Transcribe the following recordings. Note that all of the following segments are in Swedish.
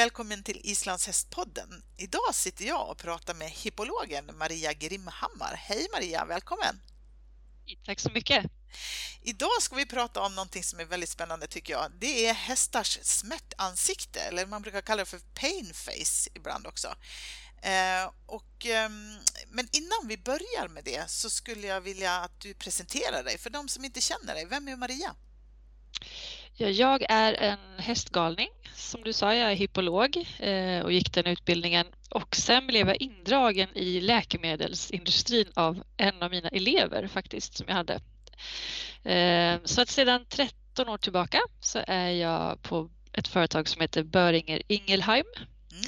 välkommen till Islands hästpodden. Idag sitter jag och pratar med hippologen Maria Grimhammar. Hej Maria, välkommen! Tack så mycket! Idag ska vi prata om någonting som är väldigt spännande tycker jag. Det är hästars smärtansikte, eller man brukar kalla det för pain face ibland också. Eh, och, eh, men innan vi börjar med det så skulle jag vilja att du presenterar dig för de som inte känner dig. Vem är Maria? Ja, jag är en hästgalning. Som du sa, jag är hippolog eh, och gick den utbildningen och sen blev jag indragen i läkemedelsindustrin av en av mina elever faktiskt som jag hade. Eh, så att sedan 13 år tillbaka så är jag på ett företag som heter Böringer Ingelheim. Mm.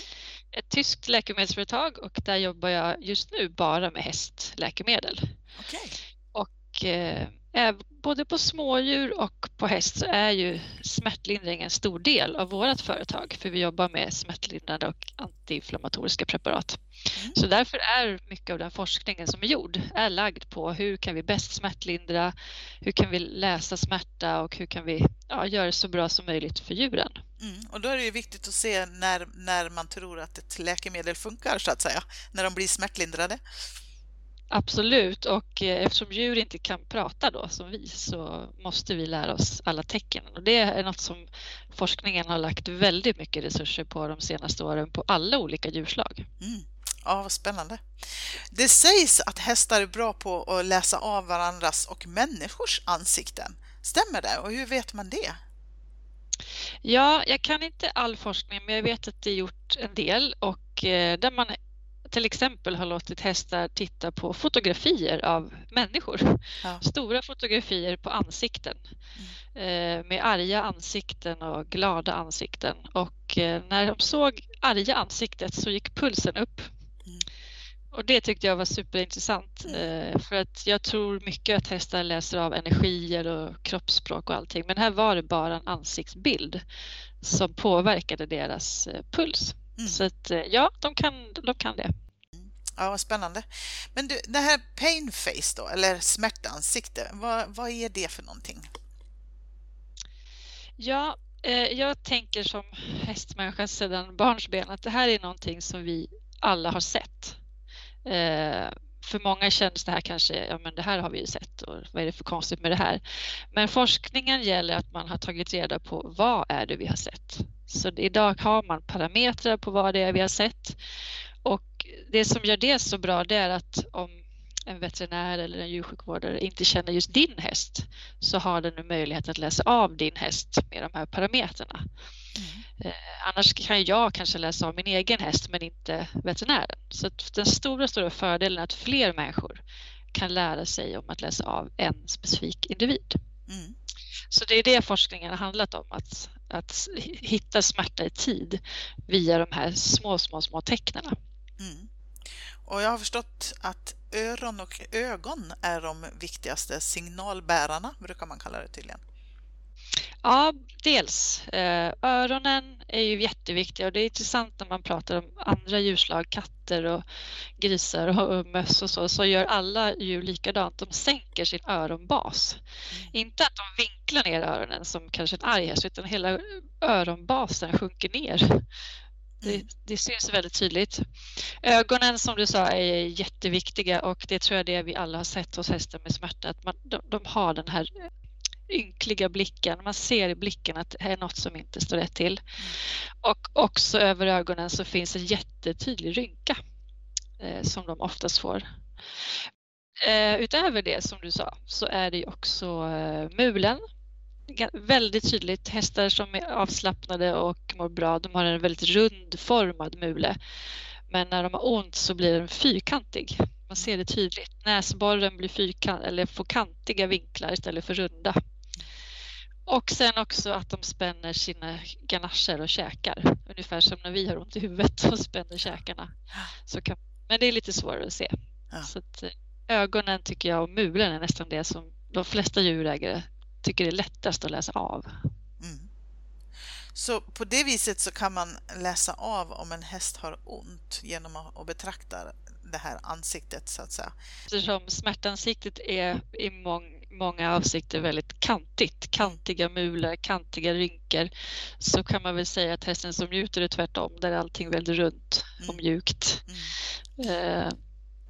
Ett tyskt läkemedelsföretag och där jobbar jag just nu bara med hästläkemedel. Okay. Och eh, både på smådjur och på häst så är ju smärtlindring en stor del av vårt företag för vi jobbar med smärtlindrande och antiinflammatoriska preparat. Mm. Så därför är mycket av den forskningen som är gjord är lagd på hur kan vi bäst smärtlindra, hur kan vi läsa smärta och hur kan vi ja, göra det så bra som möjligt för djuren. Mm. Och då är det ju viktigt att se när, när man tror att ett läkemedel funkar så att säga, när de blir smärtlindrade. Absolut, och eh, eftersom djur inte kan prata då som vi så måste vi lära oss alla tecken. Och det är något som forskningen har lagt väldigt mycket resurser på de senaste åren på alla olika djurslag. Mm. Ja, vad spännande. Det sägs att hästar är bra på att läsa av varandras och människors ansikten. Stämmer det? Och hur vet man det? Ja, jag kan inte all forskning, men jag vet att det är gjort en del och eh, där man till exempel har låtit hästar titta på fotografier av människor. Ja. Stora fotografier på ansikten mm. eh, med arga ansikten och glada ansikten. Och eh, när de såg arga ansiktet så gick pulsen upp. Mm. Och det tyckte jag var superintressant mm. eh, för att jag tror mycket att hästar läser av energier och kroppsspråk och allting. Men här var det bara en ansiktsbild som påverkade deras puls. Mm. Så att, eh, ja, de kan, de kan det. Ja, vad spännande. Men du, det här pain face då, eller smärtansikte, vad, vad är det för någonting? Ja, eh, jag tänker som hästmänniska sedan barnsben att det här är någonting som vi alla har sett. Eh, för många känns det här kanske, ja men det här har vi ju sett och vad är det för konstigt med det här? Men forskningen gäller att man har tagit reda på vad är det vi har sett? Så idag har man parametrar på vad det är vi har sett och det som gör det så bra det är att om en veterinär eller en djursjukvårdare inte känner just din häst så har den nu möjlighet att läsa av din häst med de här parametrarna. Mm. Eh, annars kan jag kanske läsa av min egen häst men inte veterinären. Så den stora, stora fördelen är att fler människor kan lära sig om att läsa av en specifik individ. Mm. Så det är det forskningen har handlat om, att, att hitta smärta i tid via de här små, små, små tecknen. Mm. Och jag har förstått att öron och ögon är de viktigaste signalbärarna, brukar man kalla det tydligen. Ja, dels. Eh, öronen är ju jätteviktiga och det är intressant när man pratar om andra djurslag, katter och grisar och möss och så, så gör alla djur likadant. De sänker sin öronbas. Mm. Inte att de vinklar ner öronen som kanske en arg häst, utan hela öronbasen sjunker ner. Det, mm. det syns väldigt tydligt. Ögonen som du sa är jätteviktiga och det tror jag det vi alla har sett hos hästar med smärta. Att man, de, de har den här ynkliga blicken. Man ser i blicken att det är något som inte står rätt till. Mm. Och också över ögonen så finns en jättetydlig rynka eh, som de oftast får. Eh, utöver det som du sa så är det också eh, mulen väldigt tydligt. Hästar som är avslappnade och mår bra, de har en väldigt rundformad mule. Men när de har ont så blir den fyrkantig. Man ser det tydligt. Näsborren blir fyrkant eller får kantiga vinklar istället för runda. Och sen också att de spänner sina ganascher och käkar. Ungefär som när vi har ont i huvudet och spänner käkarna. Så kan, men det är lite svårare att se. Ja. Så att, eh, ögonen tycker jag och mulen är nästan det som de flesta djurägare tycker är lättast att läsa av. Mm. Så på det viset så kan man läsa av om en häst har ont genom att betrakta det här ansiktet så att säga. Eftersom smärtansiktet är i mång, många avsikter väldigt kantigt, kantiga mulor, kantiga rynkor, så kan man väl säga att hästen som njuter är tvärtom, där är allting väldigt runt och mm. mjukt. Mm. Eh,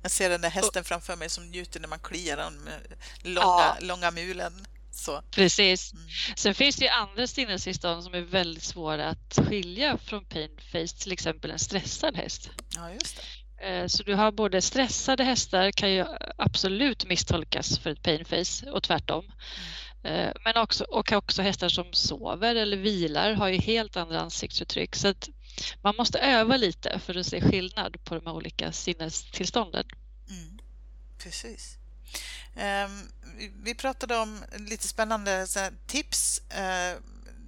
jag ser den där hästen och, framför mig som njuter när man kliar den med långa, ja. långa mulen. Så. Precis. Mm. Sen finns det ju andra sinnestillstånd som är väldigt svåra att skilja från pain face, till exempel en stressad häst. Ja, just det. Eh, så du har både stressade hästar kan ju absolut misstolkas för ett painface och tvärtom. Mm. Men också, och också hästar som sover eller vilar har ju helt andra ansiktsuttryck. Så att man måste öva lite för att se skillnad på de olika sinnestillstånden. Mm. Precis. Um, vi pratade om lite spännande tips uh,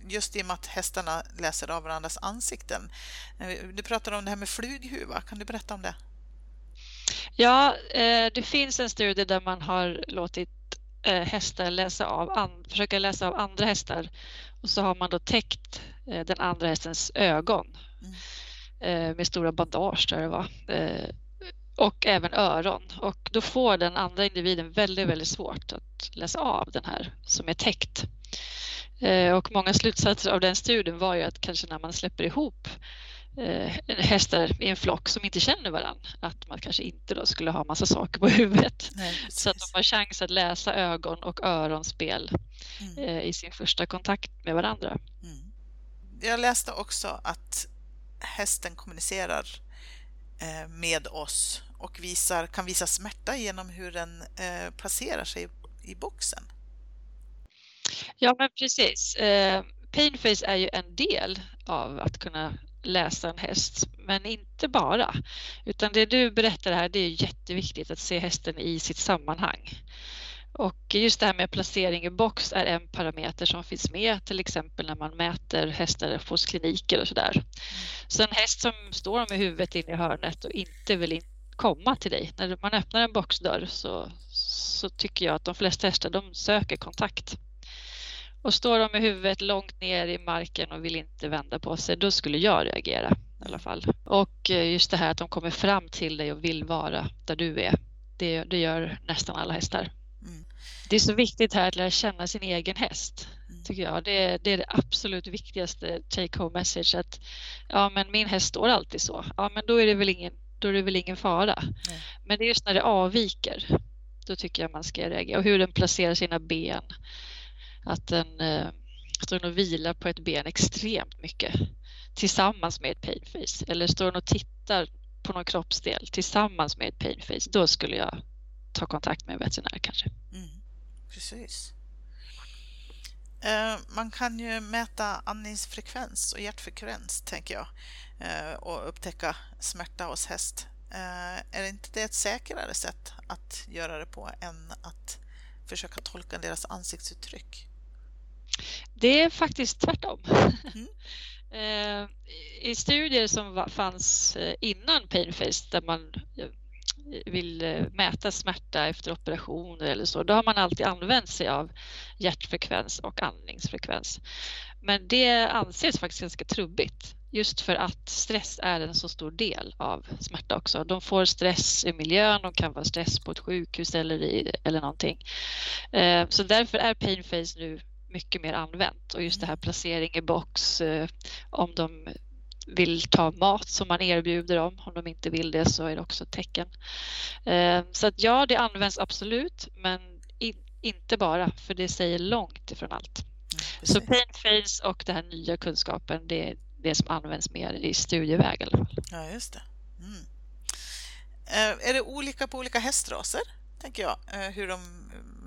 just i och med att hästarna läser av varandras ansikten. Du pratade om det här med flughuva, kan du berätta om det? Ja, eh, det finns en studie där man har låtit eh, hästar läsa av, försöka läsa av andra hästar och så har man då täckt eh, den andra hästens ögon mm. med stora bandage där det var och även öron och då får den andra individen väldigt, väldigt svårt att läsa av den här som är täckt. Och många slutsatser av den studien var ju att kanske när man släpper ihop eh, hästar i en flock som inte känner varandra. Att man kanske inte då skulle ha massa saker på huvudet. Nej, så att de har chans att läsa ögon och öronspel mm. eh, i sin första kontakt med varandra. Mm. Jag läste också att hästen kommunicerar eh, med oss och visar, kan visa smärta genom hur den eh, placerar sig i boxen. Ja, men precis. Eh, Painface är ju en del av att kunna läsa en häst, men inte bara. Utan det du berättar här, det är jätteviktigt att se hästen i sitt sammanhang. Och just det här med placering i box är en parameter som finns med till exempel när man mäter hästar hos kliniker och sådär. Så en häst som står med huvudet in i hörnet och inte vill komma till dig, när man öppnar en boxdörr så, så tycker jag att de flesta hästar de söker kontakt. Och står de med huvudet långt ner i marken och vill inte vända på sig, då skulle jag reagera i alla fall. Och eh, just det här att de kommer fram till dig och vill vara där du är, det, det gör nästan alla hästar. Mm. Det är så viktigt här att lära känna sin egen häst, mm. tycker jag. Det, det, är det absolut viktigaste take home message. Att ja, men min häst står alltid så. Ja, men då är det väl ingen, då är det väl ingen fara. Mm. Men det är just när det avviker, då tycker jag man ska reagera. Och hur den placerar sina ben att den eh, står och vilar på ett ben extremt mycket tillsammans med ett painface eller står den och tittar på någon kroppsdel tillsammans med ett painface, då skulle jag ta kontakt med en veterinär kanske. Mm, precis. Eh, man kan ju mäta andningsfrekvens och hjärtfrekvens, tänker jag, eh, och upptäcka smärta hos häst. Är är inte det ett säkrare sätt att göra det på än att försöka tolka deras ansiktsuttryck? Det är faktiskt tvärtom. Mm. Eh, I studier som fanns eh, innan Painface där man eh, vill mäta smärta efter operationer eller så, då har man alltid använt sig av hjärtfrekvens och andningsfrekvens. Men det anses faktiskt ganska trubbigt just för att stress är en så stor del av smärta också. De får stress i miljön, de kan vara stress på ett sjukhus eller, i, eller någonting. Så därför är Painface nu mycket mer använt och just det här placering i box eh, om de vill ta mat som man erbjuder dem. Om de inte vill det så är det också ett tecken. Eh, så att ja, det används absolut, men inte bara, för det säger långt ifrån allt. Mm, så pain face och den här nya kunskapen, det är det som används mer i studieväg i alla fall. Ja, just det. Mm. Eh, är det olika på olika hästraser, tänker jag, hur de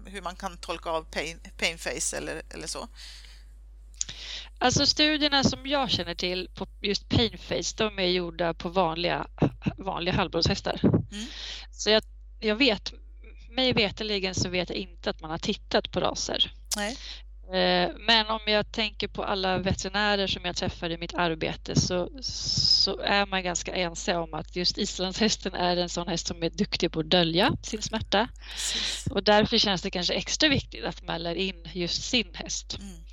hur man kan tolka av pain, pain face eller, eller så? Alltså studierna som jag känner till på just pain face, de är gjorda på vanliga, vanliga halvblodshästar. Mm. Så jag, jag vet, mig veterligen så vet jag inte att man har tittat på raser. Nej. Eh, men om jag tänker på alla veterinärer som jag träffar i mitt arbete så, så är man ganska ense om att just islandshästen är en sån häst som är duktig på att dölja sin smärta. Precis. Och därför känns det kanske extra viktigt att man lär in just sin häst. Mm.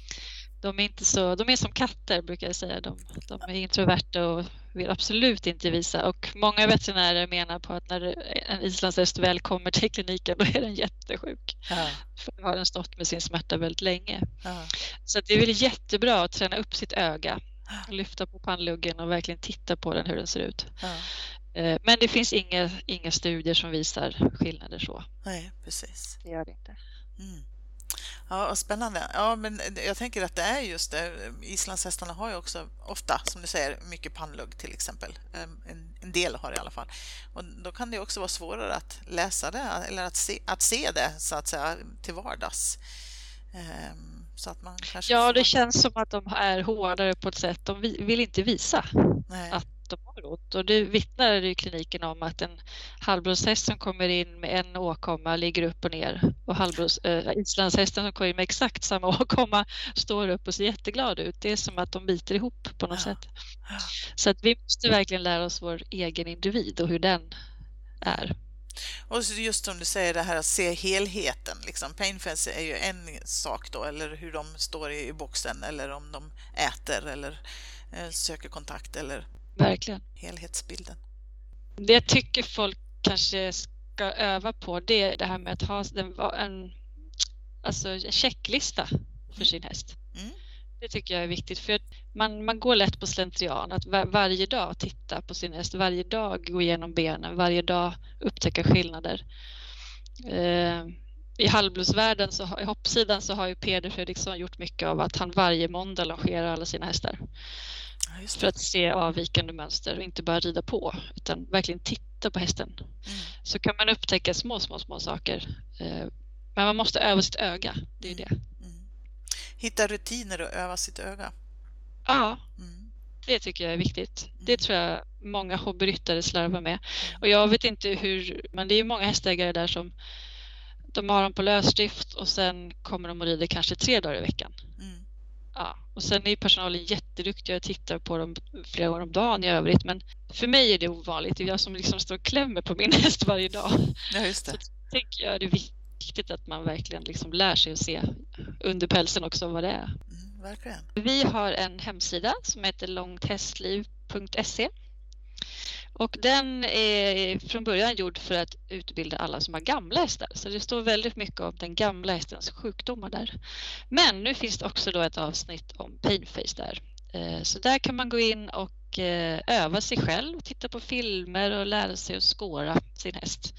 De är, inte så, de är som katter brukar jag säga. De, de är introverta och vill absolut inte visa och många veterinärer menar på att när en islandshäst väl kommer till kliniken då är den jättesjuk. Ja. För då har den stått med sin smärta väldigt länge. Ja. Så det är väl jättebra att träna upp sitt öga, lyfta på pannluggen och verkligen titta på den hur den ser ut. Ja. Eh, men det finns inga, inga studier som visar skillnader så. Nej, precis. Det gör det inte. Mm. Ja, spännande. Ja, men jag tänker att det är just det. Islandshästarna har ju också ofta, som du säger, mycket pannlugg till exempel. Ehm, en, en del har det i alla fall. Och då kan det också vara svårare att läsa det eller att se, att se det så att säga till vardags. Ehm, så att man kanske ja, det känns som att de är hårdare på ett sätt. De vill inte visa Nej. att de har ont. Och det vittnar i kliniken om att en halvblodshäst som kommer in med en åkomma ligger upp och ner och äh, islandshästen som kommer in med exakt samma åkomma står upp och ser jätteglad ut. Det är som att de biter ihop på något ja. sätt. Så att vi måste verkligen lära oss vår egen individ och hur den är. Och just som du säger det här att se helheten. Liksom. Painfence är ju en sak då, eller hur de står i boxen eller om de äter eller eh, söker kontakt eller Verkligen. helhetsbilden. Det jag tycker folk kanske ska öva på det är det här med att ha en, en, alltså en checklista för mm. sin häst. Mm. Det tycker jag är viktigt för man, man går lätt på slentrian att var, varje dag titta på sin häst, varje dag gå igenom benen, varje dag upptäcka skillnader. Eh, I halvblodsvärlden, så, i hoppsidan, så har ju Peder Fredriksson gjort mycket av att han varje måndag longerar alla sina hästar. Ja, för att se avvikande mönster och inte bara rida på utan verkligen titta på hästen. Mm. Så kan man upptäcka små, små, små saker. Eh, men man måste öva sitt öga, det är mm. det. Mm. Hitta rutiner och öva sitt öga. Ja, mm. det tycker jag är viktigt. Det mm. tror jag många hobbyryttare slarvar med. Och jag vet inte hur, men det är många hästägare där som de har dem på lösdrift och sen kommer de och rider kanske tre dagar i veckan. Ja, och sen är personalen jätteduktiga och tittar på dem flera gånger om dagen i övrigt. Men för mig är det ovanligt. Det är jag som liksom står och klämmer på min häst varje dag. Ja, just det. Så tänker jag det är viktigt att man verkligen liksom lär sig att se under pälsen också vad det är. Mm, verkligen. Vi har en hemsida som heter långthästliv.se och den är från början gjord för att utbilda alla som har gamla hästar. Så det står väldigt mycket om den gamla hästens sjukdomar där. Men nu finns det också då ett avsnitt om painface där. Eh, så där kan man gå in och eh, öva sig själv, titta på filmer och lära sig att skåra sin häst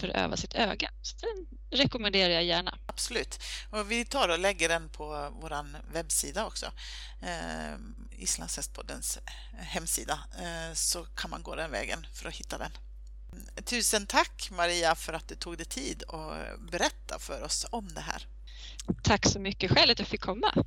för att öva sitt öga. Så den rekommenderar jag gärna. Absolut. Och vi tar och lägger den på vår webbsida också. Eh, Islandshästpoddens hemsida eh, så kan man gå den vägen för att hitta den. Tusen tack Maria för att du tog dig tid att berätta för oss om det här. Tack så mycket själv att jag fick komma.